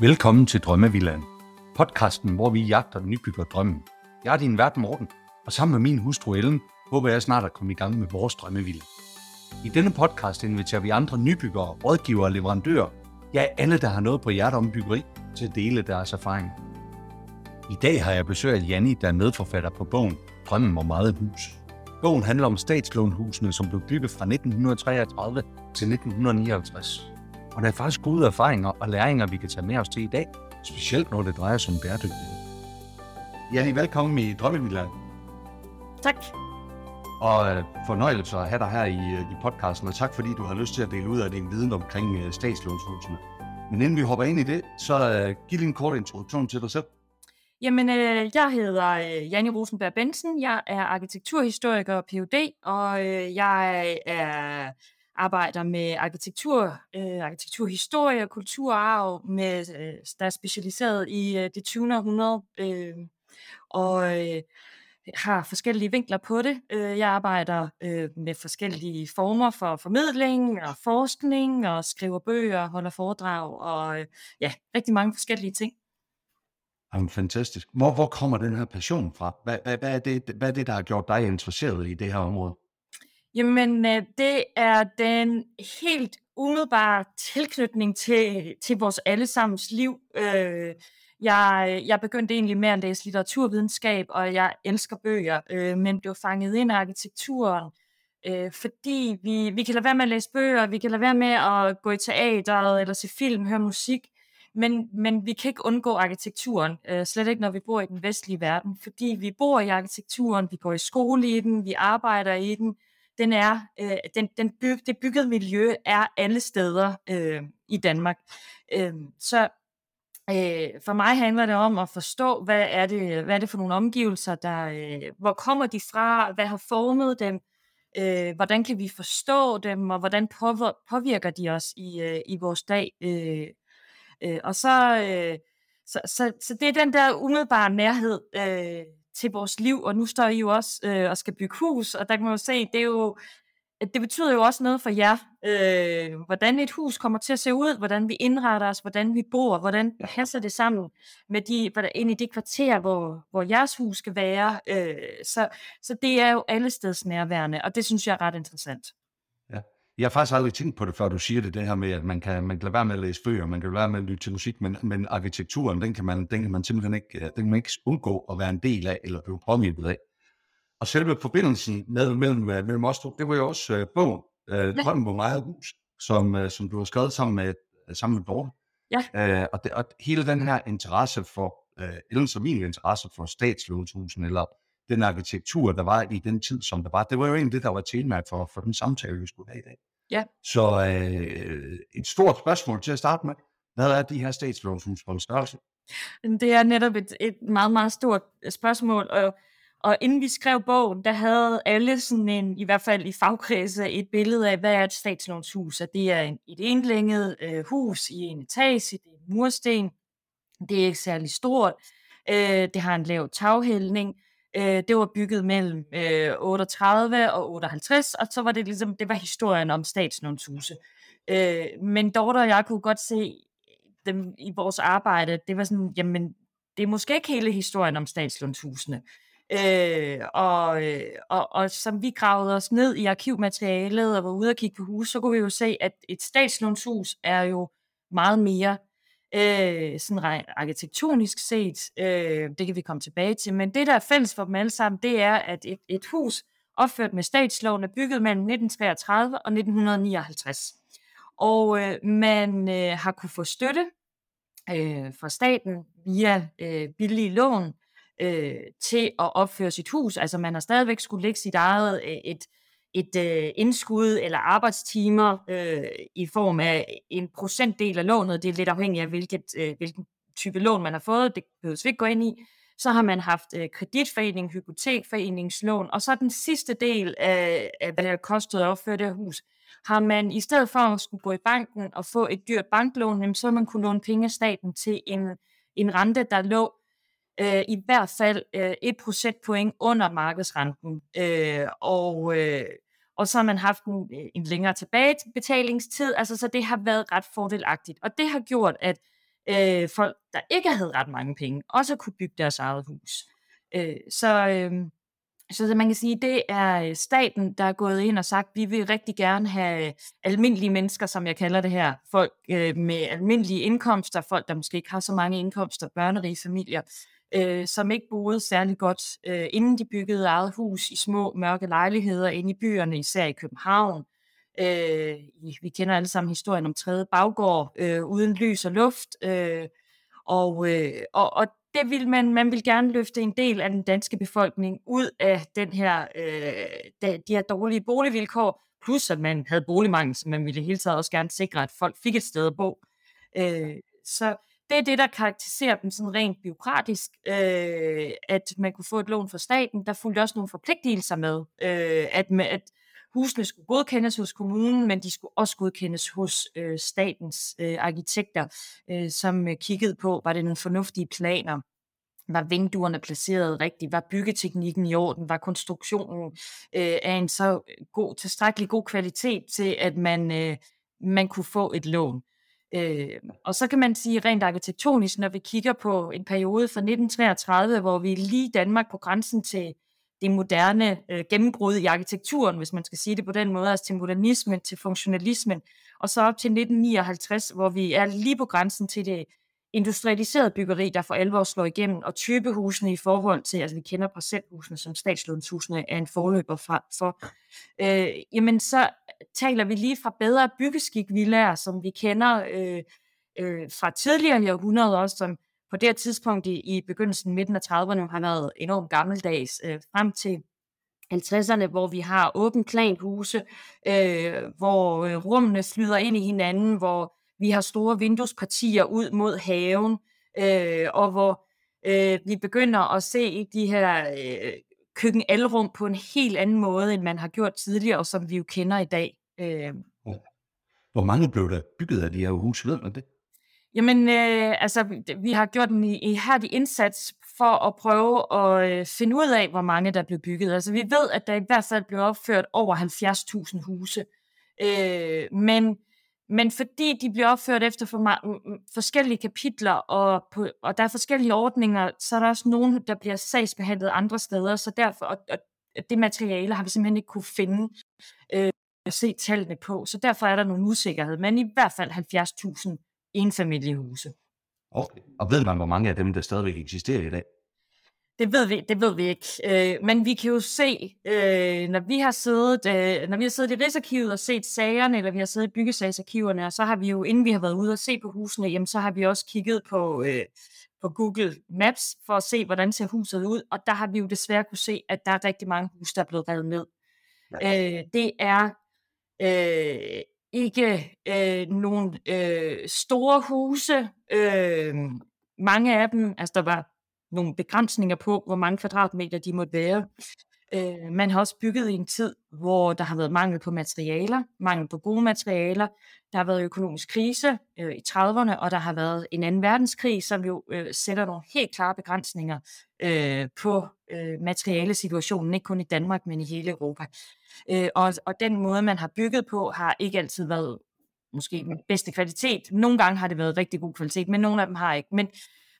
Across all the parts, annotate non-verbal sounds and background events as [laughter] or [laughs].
Velkommen til Drømmevillan, Podcasten, hvor vi jagter nybygger drømmen. Jeg er din vært Morten, og sammen med min hustru Ellen, håber jeg snart at komme i gang med vores drømmevilla. I denne podcast inviterer vi andre nybyggere, rådgivere og leverandører, ja alle, der har noget på hjertet om byggeri, til at dele deres erfaring. I dag har jeg besøg af Janni, der er medforfatter på bogen Drømmen om meget hus. Bogen handler om statslånhusene, som blev bygget fra 1933 til 1959. Og der er faktisk gode erfaringer og læringer, vi kan tage med os til i dag, specielt når det drejer sig om bæredygtighed. Janni, velkommen i Drømmevillaen. Tak. Og øh, fornøjelse at have dig her i, øh, i podcasten, og tak fordi du har lyst til at dele ud af din viden omkring øh, statslånshusene. Men inden vi hopper ind i det, så uh, giv lige en kort introduktion til dig selv. Jamen, øh, jeg hedder øh, Janne Rosenberg Bensen. Jeg er arkitekturhistoriker og Ph.D., og øh, jeg er, arbejder med arkitektur, øh, arkitekturhistorie og kulturarv, med, øh, der er specialiseret i øh, det 20. århundrede, øh, og øh, har forskellige vinkler på det. Øh, jeg arbejder øh, med forskellige former for formidling og forskning, og skriver bøger, holder foredrag, og øh, ja, rigtig mange forskellige ting. Jamen, fantastisk. Hvor, hvor kommer den her passion fra? Hvad, hvad, hvad, er det, hvad er det, der har gjort dig interesseret i det her område? Jamen, øh, det er den helt umiddelbare tilknytning til, til vores allesammens liv. Øh, jeg, jeg begyndte egentlig med at læse litteraturvidenskab, og jeg elsker bøger, øh, men blev fanget ind af arkitekturen, øh, fordi vi, vi kan lade være med at læse bøger, vi kan lade være med at gå i teateret eller se film, høre musik, men, men vi kan ikke undgå arkitekturen, øh, slet ikke når vi bor i den vestlige verden, fordi vi bor i arkitekturen, vi går i skole i den, vi arbejder i den. Den er, øh, den, den byg, det byggede miljø er alle steder øh, i Danmark. Øh, så øh, for mig handler det om at forstå, hvad er det, hvad er det for nogle omgivelser, der, øh, hvor kommer de fra, hvad har formet dem, øh, hvordan kan vi forstå dem, og hvordan påvirker de os i, øh, i vores dag. Øh, Øh, og så, øh, så, så, så det er den der umiddelbare nærhed øh, til vores liv, og nu står I jo også øh, og skal bygge hus, og der kan man jo se, det er jo, det betyder jo også noget for jer, øh, hvordan et hus kommer til at se ud, hvordan vi indretter os, hvordan vi bor, hvordan passer det sammen med de, ind i det kvarter, hvor, hvor jeres hus skal være. Øh, så, så det er jo alle steds nærværende, og det synes jeg er ret interessant. Jeg har faktisk aldrig tænkt på det, før du siger det, det her med, at man kan, man kan lade være med at læse bøger, man kan lade være med at lytte til musik, men, men arkitekturen, den kan, man, den kan man simpelthen ikke, den kan man ikke undgå at være en del af, eller blive påvirket af. Og selve forbindelsen med, mellem, mellem os to, det var jo også uh, bogen, uh, Drømmen på meget hus, som, uh, som du har skrevet sammen med, uh, sammen med Dorte. Ja. Uh, og, det, og hele den her interesse for, uh, eller så min interesse for statslånshusen, eller den arkitektur, der var i den tid, som der var. Det var jo egentlig det, der var temaet for, for den samtale, vi skulle have i dag. Ja. Så øh, et stort spørgsmål til at starte med. Hvad er de her statslånshus for en størrelse? Det er netop et, et meget, meget stort øh, spørgsmål, og, og inden vi skrev bogen, der havde alle sådan en, i hvert fald i fagkredse, et billede af, hvad er et statslånshus? At det er en, et enlænget øh, hus i en etage, det er en mursten, det er ikke særlig stort, øh, det har en lav taghældning, Øh, det var bygget mellem øh, 38 og 58, og så var det ligesom, det var historien om statslånshuse. Øh, men Dorte og jeg kunne godt se dem i vores arbejde, det var sådan, jamen, det er måske ikke hele historien om statslånshusene. Øh, og, øh, og, og som vi gravede os ned i arkivmaterialet og var ude og kigge på hus, så kunne vi jo se, at et statslånshus er jo meget mere øh, sådan arkitektonisk set. Øh, det kan vi komme tilbage til. Men det, der er fælles for dem alle sammen, det er, at et, et hus opført med statsloven er bygget mellem 1933 og 1959. Og øh, man øh, har kunne få støtte øh, fra staten via øh, billige lån øh, til at opføre sit hus. Altså man har stadigvæk skulle lægge sit eget øh, et et øh, indskud eller arbejdstimer øh, i form af en procentdel af lånet. Det er lidt afhængigt af, hvilket, øh, hvilken type lån man har fået. Det behøver vi ikke gå ind i. Så har man haft øh, kreditforening, hypotekforeningslån, og så den sidste del af, af hvad det har kostet at opføre det hus, har man i stedet for at skulle gå i banken og få et dyrt banklån, så har man kunne låne penge af staten til en, en rente, der lå øh, i hvert fald øh, et procentpoint under markedsrenten. Øh, og, øh, og så har man haft en, øh, en længere tilbagebetalingstid, altså så det har været ret fordelagtigt. Og det har gjort, at øh, folk, der ikke havde ret mange penge, også kunne bygge deres eget hus. Øh, så, øh, så man kan sige, det er øh, staten, der er gået ind og sagt, vi vil rigtig gerne have øh, almindelige mennesker, som jeg kalder det her, folk øh, med almindelige indkomster, folk, der måske ikke har så mange indkomster, børnerige familier, øh, som ikke boede særlig godt, øh, inden de byggede eget hus i små mørke lejligheder inde i byerne, især i København. Øh, vi kender alle sammen historien om tredje baggård, øh, uden lys og luft. Øh, og, øh, og, og det vil man, man vil gerne løfte en del af den danske befolkning ud af den her, øh, de her dårlige boligvilkår, plus at man havde boligmangel, så man ville hele taget også gerne sikre, at folk fik et sted at bo. Øh, så det er det, der karakteriserer dem sådan rent biokratisk, øh, at man kunne få et lån fra staten. Der fulgte også nogle forpligtelser med, øh, at, med, at husene skulle godkendes hos kommunen, men de skulle også godkendes hos øh, statens øh, arkitekter, øh, som øh, kiggede på, var det nogle fornuftige planer, var vinduerne placeret rigtigt, var byggeteknikken i orden, var konstruktionen øh, af en så øh, god, tilstrækkelig god kvalitet til, at man, øh, man kunne få et lån. Øh, og så kan man sige rent arkitektonisk, når vi kigger på en periode fra 1933, hvor vi lige Danmark på grænsen til det moderne øh, gennembrud i arkitekturen, hvis man skal sige det på den måde, altså til modernismen, til funktionalismen, og så op til 1959, hvor vi er lige på grænsen til det industrialiserede byggeri, der for alvor slår igennem, og typehusene i forhold til, altså vi kender parcelhusene som statslånshusene er en forløber fra, for, øh, jamen så taler vi lige fra bedre byggeskikvillager, som vi kender øh, øh, fra tidligere i århundreder også, som på det her tidspunkt i, i begyndelsen, midten af 30'erne, har været enormt gammeldags, øh, frem til 50'erne, hvor vi har åben planhuse, øh, hvor øh, rummene flyder ind i hinanden, hvor vi har store vinduespartier ud mod haven, øh, og hvor øh, vi begynder at se de her øh, køkkenalrum på en helt anden måde, end man har gjort tidligere, og som vi jo kender i dag. Øh. Hvor mange blev der bygget af de her huse, ved man det? Jamen, øh, altså, vi har gjort en ihærdig indsats for at prøve at øh, finde ud af, hvor mange der blev bygget. Altså, vi ved, at der i hvert fald blev opført over 70.000 huse. Øh, men, men fordi de bliver opført efter for forskellige kapitler, og, på, og der er forskellige ordninger, så er der også nogen, der bliver sagsbehandlet andre steder, så derfor, og, og det materiale har vi simpelthen ikke kunne finde øh, at se tallene på, så derfor er der nogle usikkerhed, men i hvert fald 70.000 enfamiliehuse. Okay. Og ved man, hvor mange af dem, der stadigvæk eksisterer i dag? Det ved vi, det ved vi ikke. Øh, men vi kan jo se, øh, når vi har siddet, øh, når vi har siddet i Rigsarkivet og set sagerne, eller vi har siddet i byggesagsarkiverne, så har vi jo, inden vi har været ude og se på husene, jamen, så har vi også kigget på, øh, på Google Maps for at se, hvordan ser huset ud. Og der har vi jo desværre kunne se, at der er rigtig mange huse, der er blevet revet ned. Ja. Øh, det er øh, ikke øh, nogle øh, store huse. Øh, mange af dem, altså der var nogle begrænsninger på, hvor mange kvadratmeter de måtte være. Øh, man har også bygget i en tid, hvor der har været mangel på materialer, mangel på gode materialer. Der har været økonomisk krise øh, i 30'erne, og der har været en anden verdenskrig, som jo øh, sætter nogle helt klare begrænsninger øh, på øh, materialesituationen, ikke kun i Danmark, men i hele Europa. Øh, og, og den måde, man har bygget på, har ikke altid været måske den bedste kvalitet. Nogle gange har det været rigtig god kvalitet, men nogle af dem har ikke. Men,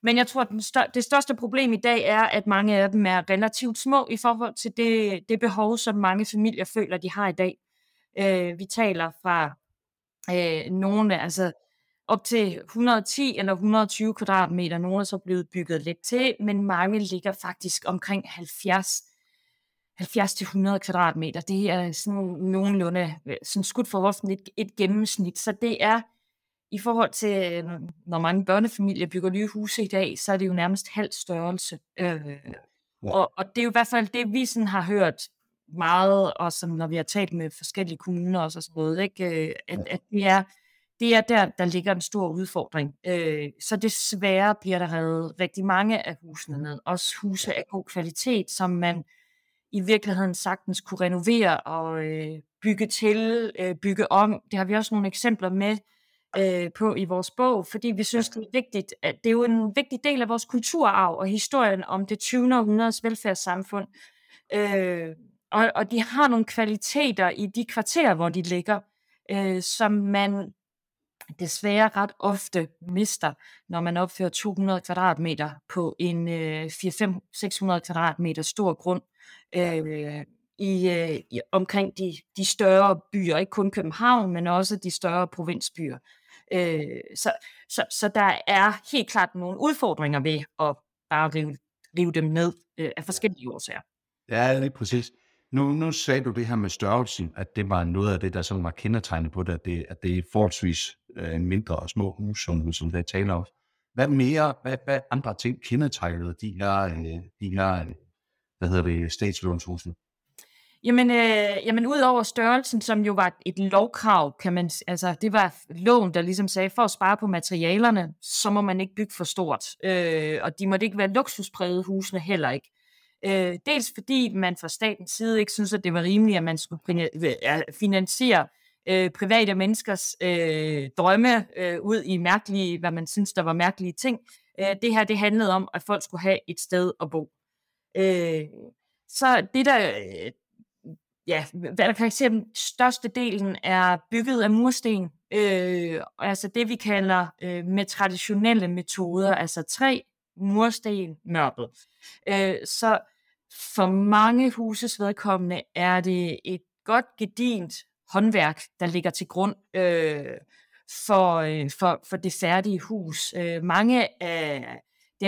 men jeg tror, at den stør- det største problem i dag er, at mange af dem er relativt små i forhold til det, det behov, som mange familier føler, de har i dag. Øh, vi taler fra øh, nogle, altså op til 110 eller 120 kvadratmeter. Nogle er så blevet bygget lidt til, men mange ligger faktisk omkring 70 70-100 kvadratmeter. Det er sådan nogenlunde øh, sådan skudt for hoften et, et gennemsnit. Så det er i forhold til, når mange børnefamilier bygger nye huse i dag, så er det jo nærmest halv størrelse. Øh, og, og det er jo i hvert fald det, vi sådan har hørt meget, og som når vi har talt med forskellige kommuner og sådan noget, ikke? Øh, at, at det, er, det er der, der ligger en stor udfordring. Øh, så desværre bliver der reddet rigtig mange af husene ned. Også huse af god kvalitet, som man i virkeligheden sagtens kunne renovere og øh, bygge til, øh, bygge om. Det har vi også nogle eksempler med øh, på i vores bog, fordi vi synes, det er vigtigt, at det er jo en vigtig del af vores kulturarv og historien om det 20. århundredes velfærdssamfund. Øh, og, og de har nogle kvaliteter i de kvarterer, hvor de ligger, øh, som man desværre ret ofte mister, når man opfører 200 kvadratmeter på en øh, 400-600 kvadratmeter stor grund øh, i, øh, i, omkring de, de større byer, ikke kun København, men også de større provinsbyer. Øh, så, så, så der er helt klart nogle udfordringer ved at bare rive, rive dem ned øh, af forskellige årsager. Ja, det er præcis. Nu, nu sagde du det her med størrelsen, at det var noget af det, der sådan var kendetegnet på det, at det, at det er forholdsvis øh, en mindre og små hus, som, som der taler om. Hvad mere, hvad, hvad andre ting kendetegnede de her, øh, de her hvad hedder det, statslånshusene? Jamen, øh, jamen ud over størrelsen, som jo var et lovkrav, kan man, altså det var loven, der ligesom sagde, for at spare på materialerne, så må man ikke bygge for stort. Øh, og de måtte ikke være luksusprægede husene heller ikke. Øh, dels fordi man fra statens side ikke synes, at det var rimeligt, at man skulle finansiere øh, private menneskers øh, drømme øh, ud i mærkelige, hvad man synes, der var mærkelige ting. Øh, det her, det handlede om, at folk skulle have et sted at bo. Øh, så det der, øh, ja, hvad der karakterer største delen er bygget af mursten. Øh, altså det, vi kalder øh, med traditionelle metoder, altså træ, mursten, mørbel. Øh, så for mange huses vedkommende er det et godt gedint håndværk, der ligger til grund øh, for, øh, for, for det færdige hus. Øh, mange af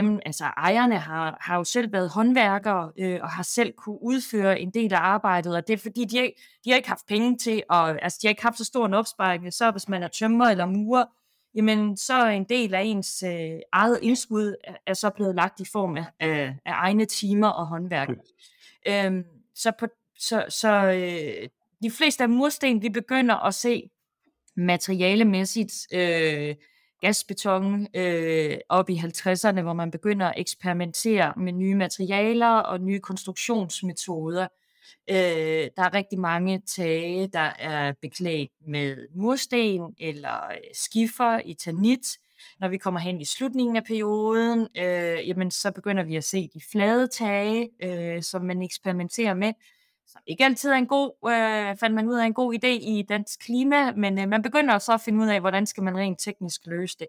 dem, altså ejerne, har, har jo selv været håndværkere øh, og har selv kunne udføre en del af arbejdet, og det er fordi, de, de har ikke haft penge til, og altså, de har ikke haft så stor en opsparing, så hvis man er tømmer eller murer, jamen så er en del af ens øh, eget indskud er, er så blevet lagt i form af, af, af egne timer og håndværk. Mm. Øhm, så på, så, så øh, de fleste af mursten, vi begynder at se materialemæssigt øh, gasbeton øh, op i 50'erne, hvor man begynder at eksperimentere med nye materialer og nye konstruktionsmetoder. Øh, der er rigtig mange tage, der er beklædt med mursten eller øh, skifer i tanit. Når vi kommer hen i slutningen af perioden, øh, jamen, så begynder vi at se de flade tage, øh, som man eksperimenterer med som ikke altid er en god, øh, fandt man ud af en god idé i dansk klima, men øh, man begynder så at finde ud af, hvordan skal man rent teknisk løse det.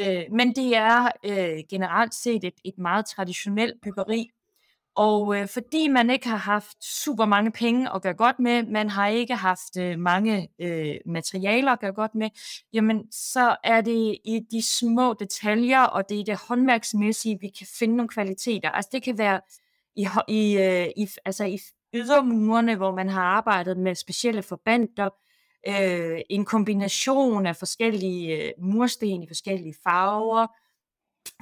Øh, men det er øh, generelt set et, et meget traditionelt byggeri, og øh, fordi man ikke har haft super mange penge at gøre godt med, man har ikke haft øh, mange øh, materialer at gøre godt med, jamen så er det i de små detaljer, og det er i det håndværksmæssige, vi kan finde nogle kvaliteter. Altså det kan være i, i, øh, i, altså i ydermurene, hvor man har arbejdet med specielle forbander, øh, en kombination af forskellige øh, mursten i forskellige farver,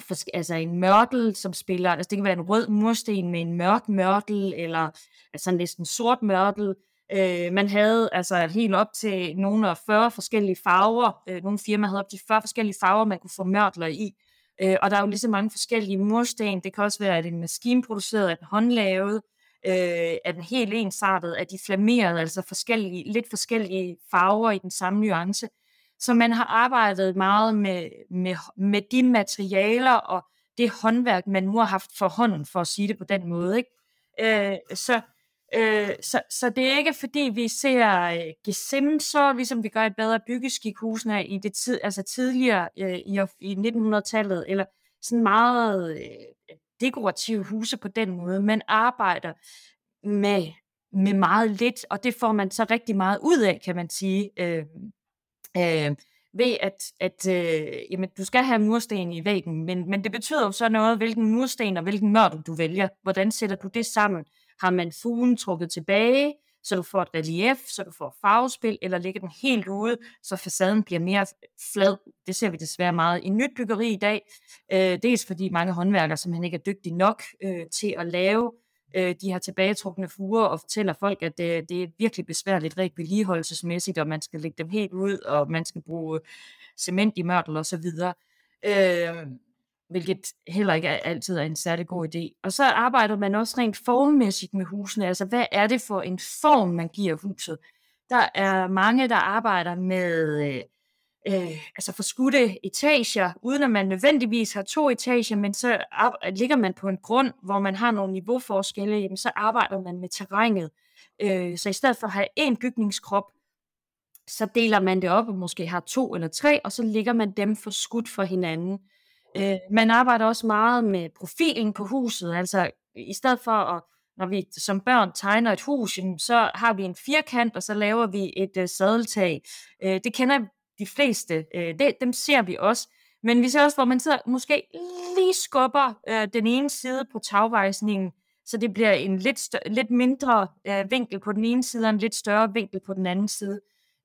for, altså en mørtel, som spiller, altså det kan være en rød mursten med en mørk mørtel, eller altså næsten sort mørtel. Øh, man havde altså helt op til nogle af 40 forskellige farver. Øh, nogle firmaer havde op til 40 forskellige farver, man kunne få mørtler i. Øh, og der er jo lige så mange forskellige mursten. Det kan også være, at en maskinproduceret, en håndlavet, øh, er den helt ensartet, at de flamerede, altså forskellige, lidt forskellige farver i den samme nuance. Så man har arbejdet meget med, med, med de materialer og det håndværk, man nu har haft for hånden, for at sige det på den måde. Ikke? Øh, så, øh, så, så det er ikke fordi, vi ser øh, gesimser, ligesom vi gør i bedre byggeskikhusene i det tid, altså tidligere øh, i, i 1900-tallet, eller sådan meget øh, dekorative huse på den måde. Man arbejder med, med meget lidt, og det får man så rigtig meget ud af, kan man sige. Øh, øh, ved at, at øh, jamen, du skal have mursten i væggen, men, men det betyder jo så noget, hvilken mursten og hvilken mørtel du vælger. Hvordan sætter du det sammen? Har man fugen trukket tilbage? Så du får et relief, så du får farvespil, eller lægge den helt ude, så facaden bliver mere flad. Det ser vi desværre meget i nyt byggeri i dag. Øh, dels fordi mange håndværkere simpelthen ikke er dygtige nok øh, til at lave øh, de her tilbagetrukne fuger, og fortæller folk, at det, det er virkelig besværligt rent vedligeholdelsesmæssigt, og man skal lægge dem helt ud, og man skal bruge øh, cement i mørtel og så videre. Øh, hvilket heller ikke altid er en særlig god idé. Og så arbejder man også rent formmæssigt med husene, altså hvad er det for en form, man giver huset? Der er mange, der arbejder med øh, øh, altså forskudte etager, uden at man nødvendigvis har to etager, men så ligger man på en grund, hvor man har nogle niveauforskelle, jamen så arbejder man med terrænet. Øh, så i stedet for at have én bygningskrop, så deler man det op og måske har to eller tre, og så ligger man dem for skudt for hinanden. Øh, man arbejder også meget med profilen på huset, altså i stedet for at når vi som børn tegner et hus, så har vi en firkant, og så laver vi et øh, sadeltag. Øh, det kender de fleste. Øh, det, dem ser vi også. Men vi ser også, hvor man sidder, måske lige skubber øh, den ene side på tagvejsningen, så det bliver en lidt, større, lidt mindre øh, vinkel på den ene side, og en lidt større vinkel på den anden side.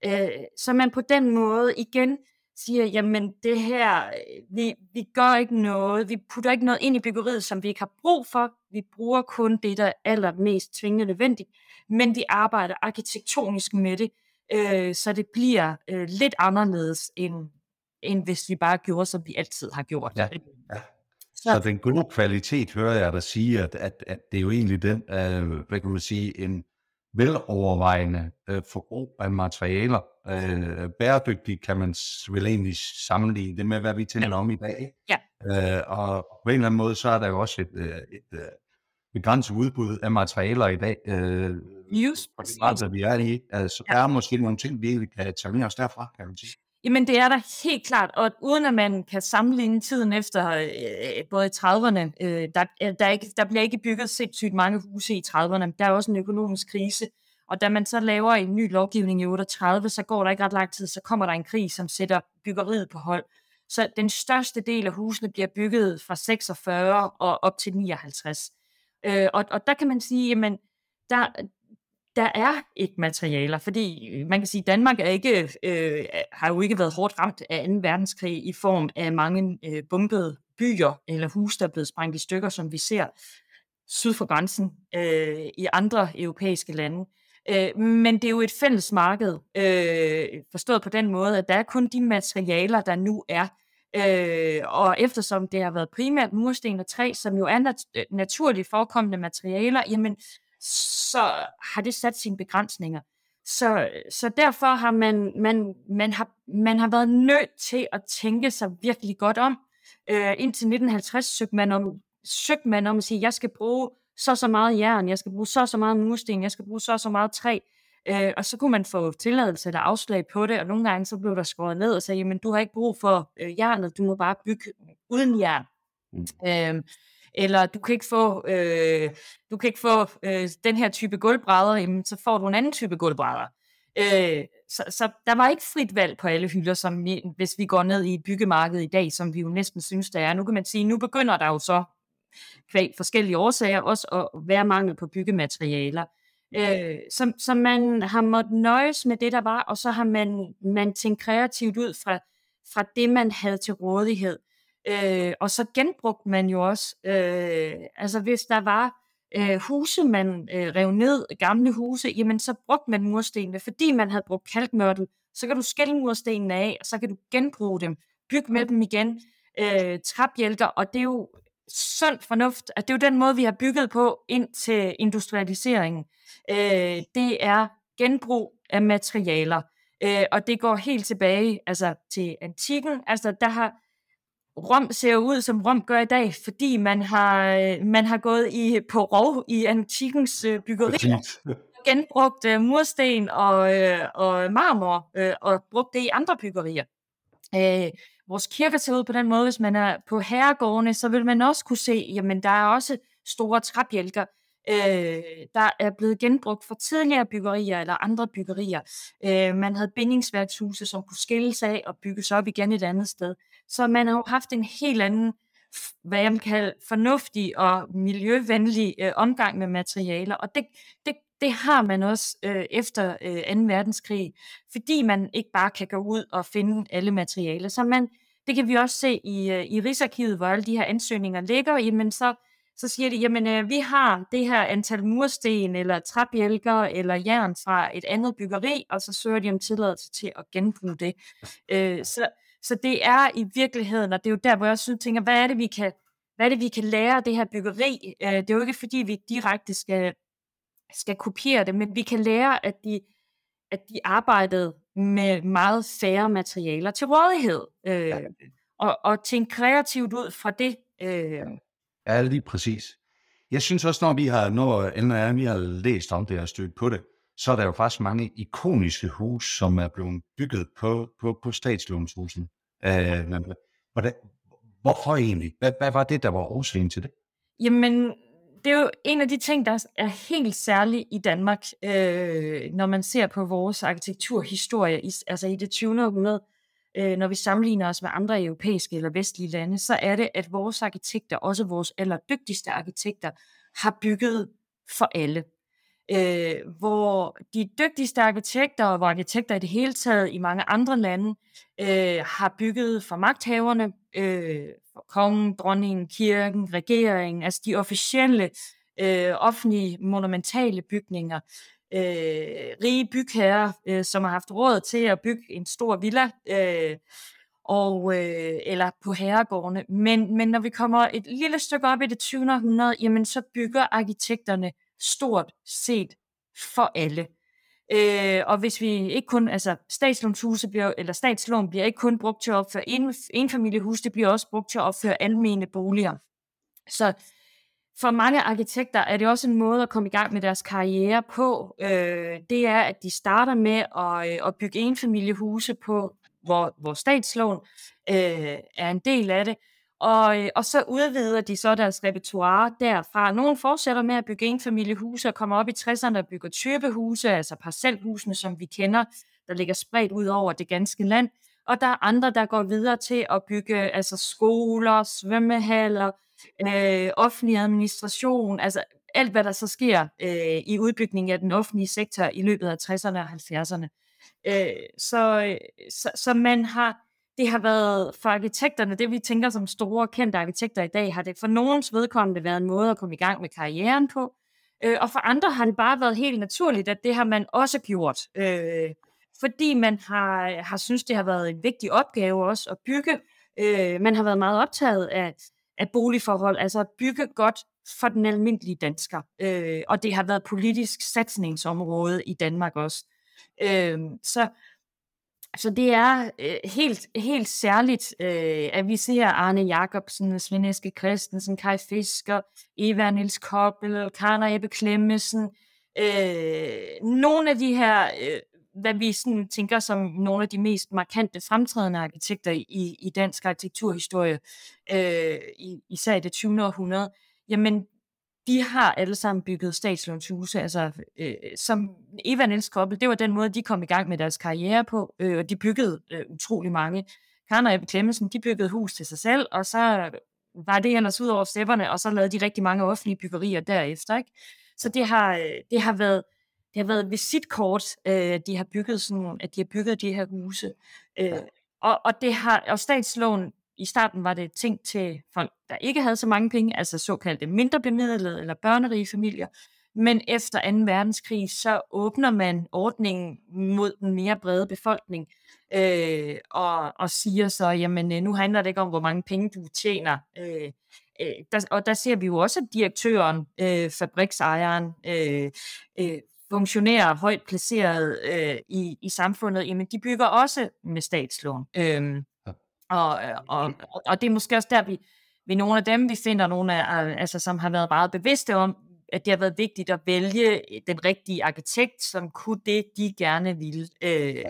Øh, så man på den måde igen siger, jamen det her, vi, vi gør ikke noget, vi putter ikke noget ind i byggeriet, som vi ikke har brug for, vi bruger kun det, der er allermest tvingende nødvendigt, men vi arbejder arkitektonisk med det, øh, så det bliver øh, lidt anderledes, end, end hvis vi bare gjorde, som vi altid har gjort. Ja, ja. Så, så den gode kvalitet, hører jeg dig sige, at, at, at det er jo egentlig den, øh, hvad kan man sige, en velovervejende øh, forbrug af materialer. Øh, bæredygtigt kan man vel egentlig sammenligne det med, hvad vi taler om i dag. Ja. Øh, og på en eller anden måde, så er der jo også et, øh, et, et øh, begrænset udbud af materialer i dag. Øh, Just, og det er vi er i. Altså, ja. der er måske nogle ting, vi egentlig kan tage med os derfra, kan man sige. Jamen det er der helt klart, og uden at man kan sammenligne tiden efter øh, både i 30'erne, øh, der, der, ikke, der bliver ikke bygget sindssygt mange huse i 30'erne, der er også en økonomisk krise, og da man så laver en ny lovgivning i 38, så går der ikke ret lang tid, så kommer der en krig, som sætter byggeriet på hold. Så den største del af husene bliver bygget fra 46 og op til 59. Øh, og, og der kan man sige, jamen, der, der er ikke materialer, fordi øh, man kan sige, at Danmark er ikke, øh, har jo ikke været hårdt ramt af 2. verdenskrig i form af mange øh, bombede byer eller huse, der er blevet sprængt i stykker, som vi ser syd for grænsen øh, i andre europæiske lande. Øh, men det er jo et fælles marked, øh, forstået på den måde, at der er kun de materialer, der nu er. Øh, og eftersom det har været primært mursten og træ, som jo er nat- øh, naturligt forekommende materialer, jamen så har det sat sine begrænsninger. Så, så derfor har man, man, man, har, man har været nødt til at tænke sig virkelig godt om. Øh, indtil 1950 søgte man, om, søgte man om at sige, jeg skal bruge så så meget jern, jeg skal bruge så så meget mursten, jeg skal bruge så så meget træ. Øh, og så kunne man få tilladelse eller afslag på det, og nogle gange så blev der skåret ned og sagde, jamen du har ikke brug for øh, jernet, du må bare bygge uden jern. Mm. Øh, eller du kan ikke få, øh, du kan ikke få øh, den her type gulvbrædder, jamen, så får du en anden type gulvbrædder. Øh, så, så der var ikke frit valg på alle hylder, som vi, hvis vi går ned i et byggemarked i dag, som vi jo næsten synes, der er. Nu kan man sige, nu begynder der jo så kvæg forskellige årsager også at være mangel på byggematerialer. Øh, så, så man har måttet nøjes med det, der var, og så har man, man tænkt kreativt ud fra, fra det, man havde til rådighed. Øh, og så genbrugte man jo også, øh, altså hvis der var øh, huse, man øh, rev ned, gamle huse, jamen så brugte man murstenene, fordi man havde brugt kalkmørtel, så kan du skælde murstenene af, og så kan du genbruge dem, bygge med dem igen, øh, trapjælker, og det er jo sund fornuft, at det er jo den måde, vi har bygget på ind til industrialiseringen. Øh, det er genbrug af materialer, øh, og det går helt tilbage altså til antikken, altså der har Rom ser ud, som Rom gør i dag, fordi man har, øh, man har gået i, på rov i antikens øh, byggeri, genbrugt uh, mursten og, uh, og marmor uh, og brugt det i andre byggerier. Uh, vores kirker ser ud på den måde, hvis man er på herregårdene, så vil man også kunne se, jamen der er også store træbjælker, øh, der er blevet genbrugt for tidligere byggerier eller andre byggerier. Øh, man havde bindingsværkshuse, som kunne skilles af og bygges op igen et andet sted. Så man har jo haft en helt anden, hvad jeg vil kalde fornuftig og miljøvenlig øh, omgang med materialer, og det, det, det har man også øh, efter øh, 2. verdenskrig, fordi man ikke bare kan gå ud og finde alle materialer. Så man, det kan vi også se i, øh, i Rigsarkivet, hvor alle de her ansøgninger ligger, jamen så så siger de, jamen øh, vi har det her antal mursten, eller træbjælker, eller jern fra et andet byggeri, og så søger de om tilladelse til at genbruge det. Øh, så, så det er i virkeligheden, og det er jo der, hvor jeg også tænker, hvad er det, vi kan, hvad er det, vi kan lære af det her byggeri? Øh, det er jo ikke, fordi vi direkte skal, skal kopiere det, men vi kan lære, at de, at de arbejdede med meget færre materialer til rådighed. Øh, ja. og, og tænke kreativt ud fra det. Øh, Ja, lige præcis. Jeg synes også, når vi har, når NR, vi har læst om det og stødt på det, så er der jo faktisk mange ikoniske hus, som er blevet bygget på, på, på statslånshusen. Øh, hvordan, hvorfor egentlig? Hvad, hvad var det, der var årsagen til det? Jamen, det er jo en af de ting, der er helt særlig i Danmark, øh, når man ser på vores arkitekturhistorie, i, altså i det 20. århundrede, øh, når vi sammenligner os med andre europæiske eller vestlige lande, så er det, at vores arkitekter, også vores allerdygtigste arkitekter, har bygget for alle øh, hvor de dygtigste arkitekter, og arkitekter i det hele taget i mange andre lande, øh, har bygget for magthaverne, øh, for kongen, dronningen, kirken, regeringen, altså de officielle øh, offentlige monumentale bygninger. Øh, rige bygherrer, øh, som har haft råd til at bygge en stor villa, øh, og, øh, eller på herregårdene. Men, men når vi kommer et lille stykke op i det 20. århundrede, jamen så bygger arkitekterne stort set for alle. Øh, og hvis vi ikke kun, altså statslånshuse bliver, eller statslån bliver ikke kun brugt til at opføre en, enfamiliehus, det bliver også brugt til at opføre almene boliger. Så for mange arkitekter er det også en måde at komme i gang med deres karriere på. Øh, det er, at de starter med at, øh, at bygge enfamiliehuse på, hvor, hvor statslån øh, er en del af det. Og, øh, og så udvider de så deres repertoire derfra. Nogle fortsætter med at bygge enfamiliehuse og kommer op i 60'erne og bygger typehuse, altså parcelhusene, som vi kender, der ligger spredt ud over det ganske land. Og der er andre, der går videre til at bygge altså skoler, svømmehaller, øh, offentlig administration, altså alt, hvad der så sker øh, i udbygningen af den offentlige sektor i løbet af 60'erne og 70'erne. Øh, så, øh, så, så man har det har været for arkitekterne, det vi tænker som store kendte arkitekter i dag, har det for nogens vedkommende været en måde at komme i gang med karrieren på, øh, og for andre har det bare været helt naturligt, at det har man også gjort, øh, fordi man har, har synes det har været en vigtig opgave også at bygge. Øh, man har været meget optaget af, af boligforhold, altså at bygge godt for den almindelige dansker, øh, og det har været politisk satsningsområde i Danmark også. Øh, så så det er øh, helt, helt særligt, øh, at vi ser Arne Jacobsen, Svend Eske Christensen, Kai Fisker, Eva Nils Koppel, Karner Ebbe Klemmesen. Øh, nogle af de her, øh, hvad vi sådan tænker som nogle af de mest markante fremtrædende arkitekter i, i dansk arkitekturhistorie, øh, især i det 20. århundrede, jamen de har alle sammen bygget statslånshuse, altså øh, som Eva Niels Koppel, det var den måde, de kom i gang med deres karriere på, øh, og de byggede øh, utrolig mange. Karen og Ebbe Klemmensen, de byggede hus til sig selv, og så var det ellers ud over stepperne, og så lavede de rigtig mange offentlige byggerier derefter, ikke? Så det har, øh, det har været det har været visitkort, øh, de har bygget sådan, at de har bygget de her huse. Øh, og, og, det har, og statslån i starten var det ting til folk, der ikke havde så mange penge, altså såkaldte mindre bemidlede eller børnerige familier. Men efter 2. verdenskrig, så åbner man ordningen mod den mere brede befolkning, øh, og, og siger så, jamen øh, nu handler det ikke om, hvor mange penge du tjener. Øh, øh, der, og der ser vi jo også, at direktøren, øh, fabriksejeren, øh, øh, funktionærer højt placeret øh, i, i samfundet, jamen de bygger også med statslån. Øh, og, øh, og, og det er måske også der, vi, vi nogle af dem, vi finder nogle af, altså, som har været meget bevidste om, at det har været vigtigt at vælge den rigtige arkitekt, som kunne det, de gerne ville. Øh,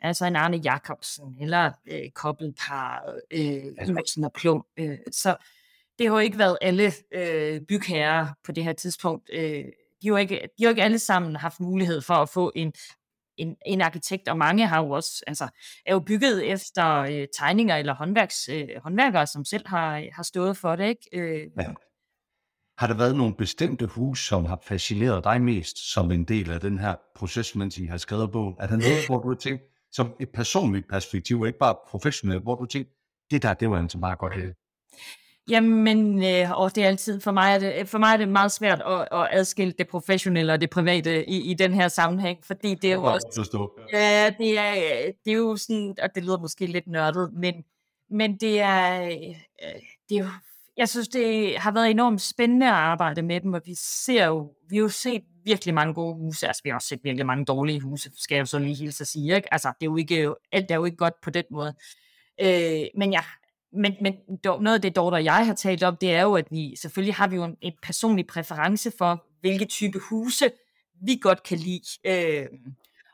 altså en Arne Jacobsen, eller øh, kobbelpar, øh, Madsen og Plum. Øh, så det har jo ikke været alle øh, bygherrer på det her tidspunkt. Øh, de, har jo ikke, de har jo ikke alle sammen haft mulighed for at få en en, en arkitekt, og mange har jo også, altså, er jo bygget efter øh, tegninger eller håndværks, øh, håndværkere, som selv har, har stået for det, ikke? Øh. Ja. Har der været nogle bestemte hus, som har fascineret dig mest som en del af den her proces, mens I har skrevet bogen? Er der noget, hvor du har tænkt, som et personligt perspektiv, ikke bare professionelt, hvor du tænkt, det der, det var altså meget godt. Jamen, øh, og det er altid, for mig er det, for mig er det meget svært at, at adskille det professionelle og det private i, i den her sammenhæng, fordi det er jo også... Ja, det er, det er jo sådan, og det lyder måske lidt nørdet, men, men det er, øh, det er jo, jeg synes, det har været enormt spændende at arbejde med dem, og vi ser jo, vi har jo set virkelig mange gode huse, altså vi har også set virkelig mange dårlige huse, skal jeg jo så lige hilse at sige, ikke? Altså, det er jo ikke, alt er jo ikke godt på den måde. Øh, men jeg men, men noget af det, Dorte og jeg har talt om, det er jo, at vi selvfølgelig har vi jo en, en personlig præference for, hvilke type huse vi godt kan lide. Øh,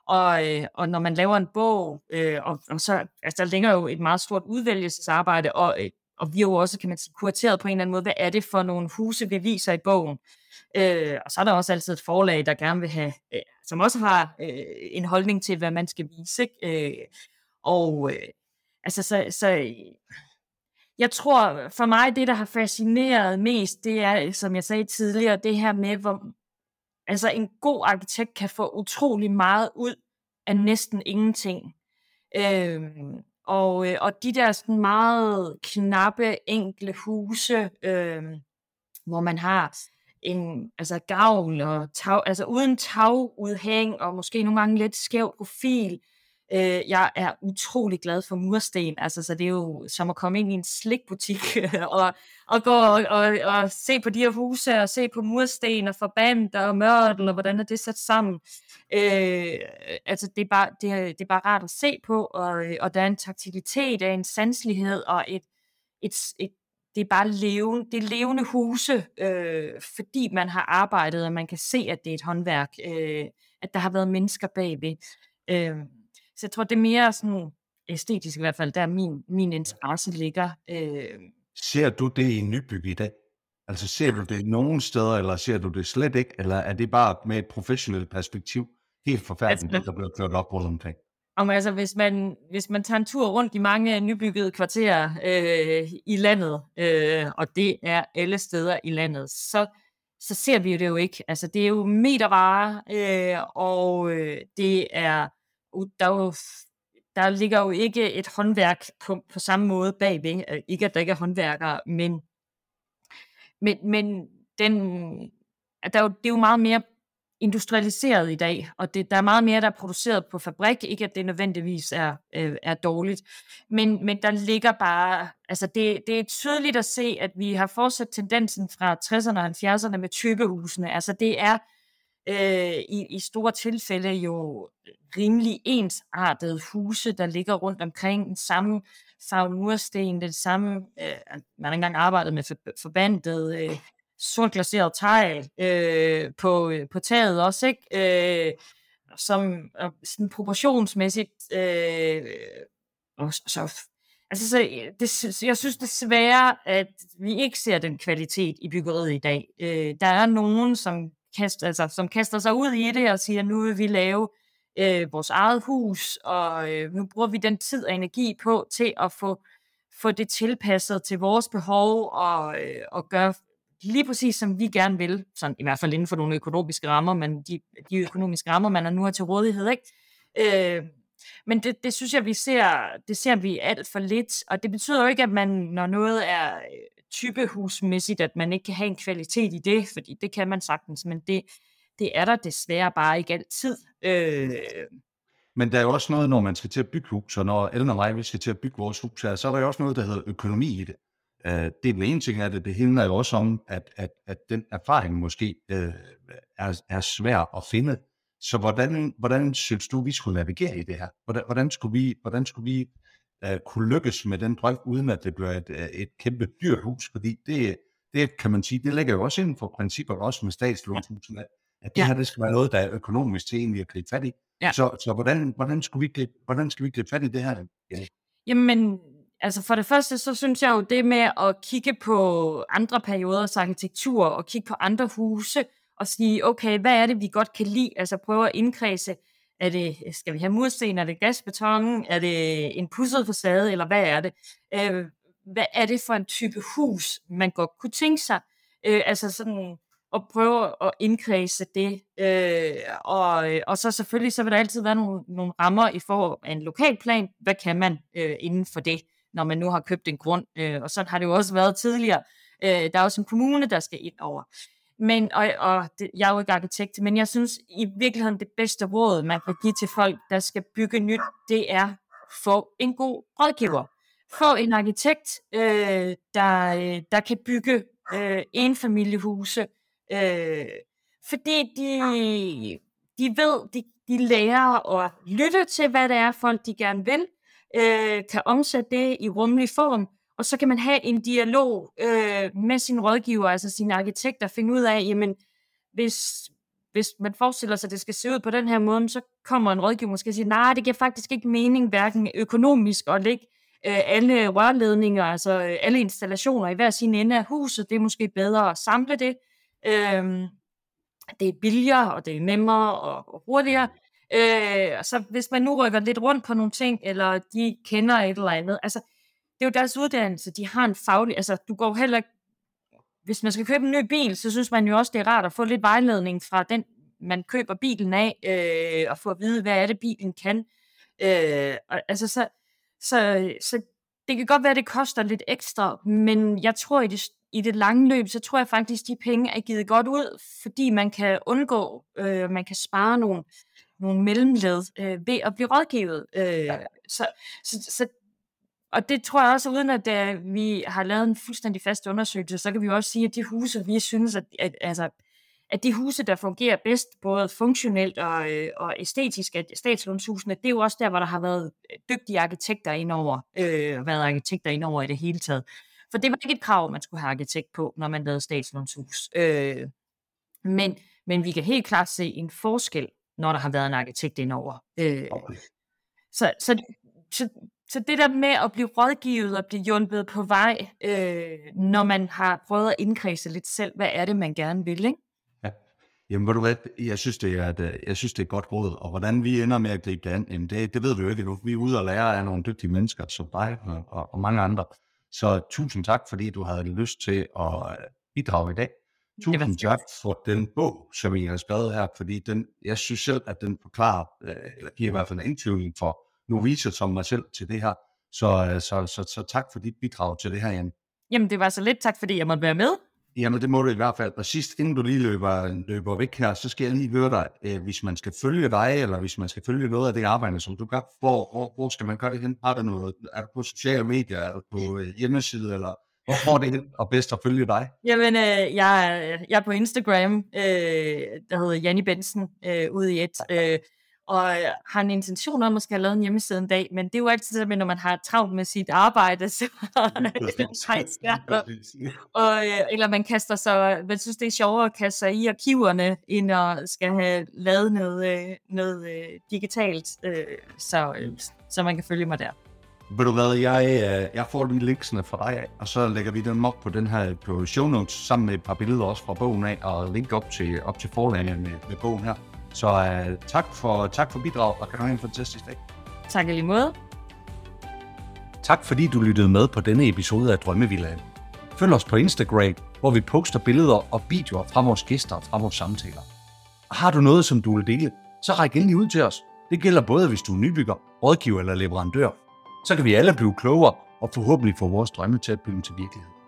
og, øh, og når man laver en bog, øh, og, og så altså, der ligger jo et meget stort udvælgelsesarbejde, og, øh, og vi har jo også, kan man sige, kurateret på en eller anden måde, hvad er det for nogle huse, vi viser i bogen. Øh, og så er der også altid et forlag, der gerne vil have, øh, som også har øh, en holdning til, hvad man skal vise. Ikke? Øh, og øh, altså, så, så jeg tror, for mig, det, der har fascineret mest, det er, som jeg sagde tidligere, det her med, hvor altså en god arkitekt kan få utrolig meget ud af næsten ingenting. Øhm, og, øh, og de der sådan meget knappe, enkle huse, øhm, hvor man har en altså gavl og tag, altså uden tagudhæng og måske nogle gange lidt skæv profil, Øh, jeg er utrolig glad for mursten, altså, så det er jo som at komme ind i en slikbutik [laughs] og, og gå og, og, og se på de her huse og se på mursten og forbandt og mørtel og hvordan er det sat sammen. Øh, altså, det er, bare, det, er, det er bare rart at se på, og, og der er en taktilitet, der er en sanselighed og et, et, et det er bare levende, det er levende huse, øh, fordi man har arbejdet, og man kan se, at det er et håndværk, øh, at der har været mennesker bagved. Øh, så jeg tror, det er mere sådan æstetisk i hvert fald, der min, min interesse ligger. Øh. Ser du det i nybyg i dag? Altså ser du det nogen steder, eller ser du det slet ikke, eller er det bare med et professionelt perspektiv helt forfærdeligt, altså, der bliver kørt op rundt omkring? Om, altså, hvis, man, hvis man tager en tur rundt i mange nybyggede kvarterer øh, i landet, øh, og det er alle steder i landet, så, så ser vi det jo ikke. Altså, det er jo metervarer, øh, og øh, det er der, jo, der ligger jo ikke et håndværk på, på samme måde bagved. Øh, ikke at der ikke er håndværkere, men, men, men den, der er jo, det er jo meget mere industrialiseret i dag, og det, der er meget mere, der er produceret på fabrik, ikke at det nødvendigvis er, øh, er dårligt, men, men der ligger bare, altså det, det er tydeligt at se, at vi har fortsat tendensen fra 60'erne og 70'erne med typehusene, altså det er øh, i, i store tilfælde jo rimelig ensartede huse, der ligger rundt omkring den samme farve mursten, det samme, øh, man har engang arbejdet med for, forbandet øh, sortglaseret tegl øh, på, øh, på taget også, ikke? Øh, som og sådan proportionsmæssigt øh, og så Altså, så det, jeg synes desværre, at vi ikke ser den kvalitet i byggeriet i dag. Øh, der er nogen, som kaster, altså, som kaster sig ud i det og siger, nu vil vi lave øh, vores eget hus, og øh, nu bruger vi den tid og energi på til at få, få det tilpasset til vores behov og, øh, og gøre lige præcis som vi gerne vil, sådan, i hvert fald inden for nogle økonomiske rammer, men de, de økonomiske rammer, man nu har til rådighed, ikke? Øh, men det, det synes jeg, vi ser, det ser vi alt for lidt, og det betyder jo ikke, at man, når noget er typehusmæssigt, at man ikke kan have en kvalitet i det, fordi det kan man sagtens, men det, det er der desværre bare ikke altid. Øh... Men der er jo også noget, når man skal til at bygge hus, og når Ellen og mig vi skal til at bygge vores hus her, så er der jo også noget, der hedder økonomi i det. Øh, det er den ene ting af det. Det handler jo også om, at, at, at den erfaring måske øh, er, er svær at finde. Så hvordan, hvordan synes du, vi skulle navigere i det her? Hvordan, hvordan skulle vi, hvordan skulle vi uh, kunne lykkes med den drøm, uden at det bliver et, uh, et kæmpe dyrt hus? Fordi det, det kan man sige, det ligger jo også inden for principper, også med statslånshusene, at det ja. her det skal være noget, der er økonomisk til egentlig at gribe fat i. Ja. Så, så hvordan, hvordan, skulle vi gribe, hvordan skal vi gribe fat i det her? Ja. Jamen, altså for det første, så synes jeg jo det med at kigge på andre perioders arkitektur, og kigge på andre huse, og sige, okay, hvad er det, vi godt kan lide? Altså prøve at indkredse, er det, skal vi have mursten, er det gasbeton, er det en pudset facade, eller hvad er det? Øh, hvad er det for en type hus, man godt kunne tænke sig? Øh, altså sådan, at prøve at indkredse det. Øh, og, øh, og så selvfølgelig, så vil der altid være nogle, nogle rammer i form af en lokalplan. Hvad kan man øh, inden for det, når man nu har købt en grund? Øh, og sådan har det jo også været tidligere. Øh, der er også en kommune, der skal ind over. Men, og, og det, jeg er jo ikke arkitekt, men jeg synes i virkeligheden, det bedste råd, man kan give til folk, der skal bygge nyt, det er få en god rådgiver. Få en arkitekt, øh, der, øh, der kan bygge øh, enfamiliehuse, øh, fordi de, de ved, de, de lærer at lytte til, hvad det er, folk de gerne vil, øh, kan omsætte det i rummelig form, og så kan man have en dialog øh, med sin rådgiver, altså sin arkitekt, og finde ud af, jamen, hvis, hvis man forestiller sig, at det skal se ud på den her måde, så kommer en rådgiver måske og siger, nej, det giver faktisk ikke mening, hverken økonomisk at lægge øh, alle rørledninger, altså øh, alle installationer i hver sin ende af huset. Det er måske bedre at samle det. Øh, det er billigere, og det er nemmere og, hurtigere. Øh, så hvis man nu rykker lidt rundt på nogle ting, eller de kender et eller andet, altså det er jo deres uddannelse, de har en faglig, altså du går heller ikke, hvis man skal købe en ny bil, så synes man jo også, det er rart at få lidt vejledning fra den, man køber bilen af, øh, og få at vide, hvad er det, bilen kan. Øh, og, altså så, så, så det kan godt være, det koster lidt ekstra, men jeg tror, i det, i det lange løb, så tror jeg faktisk, de penge er givet godt ud, fordi man kan undgå, øh, man kan spare nogle, nogle mellemled øh, ved at blive rådgivet. Øh, så, så, så, og det tror jeg også, uden at uh, vi har lavet en fuldstændig fast undersøgelse, så kan vi også sige, at de huse, vi synes, at, at, altså, at de huse, der fungerer bedst, både funktionelt og, øh, og æstetisk, at statslånshusene, det er jo også der, hvor der har været dygtige arkitekter indover, øh, været arkitekter indover i det hele taget. For det var ikke et krav, man skulle have arkitekt på, når man lavede statslånshus. Øh, men, men vi kan helt klart se en forskel, når der har været en arkitekt indover. Øh, så, så, så, så det der med at blive rådgivet og blive hjulpet på vej, øh, når man har prøvet at indkredse lidt selv, hvad er det, man gerne vil, ikke? Jamen, ved du hvad, jeg synes, det er et, øh, jeg synes, det er et godt råd, og hvordan vi ender med at gribe det an, jamen det, det ved vi jo ikke endnu. Vi er ude og lære af nogle dygtige mennesker, som dig og, og, og mange andre. Så tusind tak, fordi du havde lyst til at øh, bidrage i dag. Tusind tak for den bog, som I har skrevet her, fordi den, jeg synes selv, at den forklarer, øh, eller giver i hvert fald en indtydning for noviser som mig selv til det her. Så, så, så, så tak for dit bidrag til det her, Jan. Jamen, det var så lidt tak, fordi jeg måtte være med. Jamen, det må du i hvert fald. Og sidst, inden du lige løber, løber væk her, så skal jeg lige høre dig, øh, hvis man skal følge dig, eller hvis man skal følge noget af det arbejde, som du gør, hvor, hvor, hvor skal man gøre det hen? Har du noget? Er du på sociale medier, er du på øh, hjemmeside, eller hvor, er det hen og bedst at følge dig? Jamen, øh, jeg, jeg er på Instagram, øh, der hedder Janni Bensen, øh, ude i et. Øh, og øh, har en intention om at skal have lavet en hjemmeside en dag, men det er jo altid sådan, når man har travlt med sit arbejde, [laughs] så og, øh, eller man kaster sig, man synes det er sjovere at kaste sig i arkiverne, end at skal have lavet noget, øh, noget digitalt, så, så man kan følge mig der. Ved du hvad, jeg, jeg får lige linksene fra dig og så lægger vi dem op på den her på show notes, sammen med et par billeder også fra bogen af, og link op til, op til forlaget med, med bogen her. Så uh, tak, for, tak for bidrag, og kan du have en fantastisk dag. Tak i lige måde. Tak fordi du lyttede med på denne episode af Drømmevillaen. Følg os på Instagram, hvor vi poster billeder og videoer fra vores gæster og fra vores samtaler. Og har du noget, som du vil dele, så ræk endelig ud til os. Det gælder både, hvis du er nybygger, rådgiver eller leverandør. Så kan vi alle blive klogere og forhåbentlig få vores drømme til at blive til virkelighed.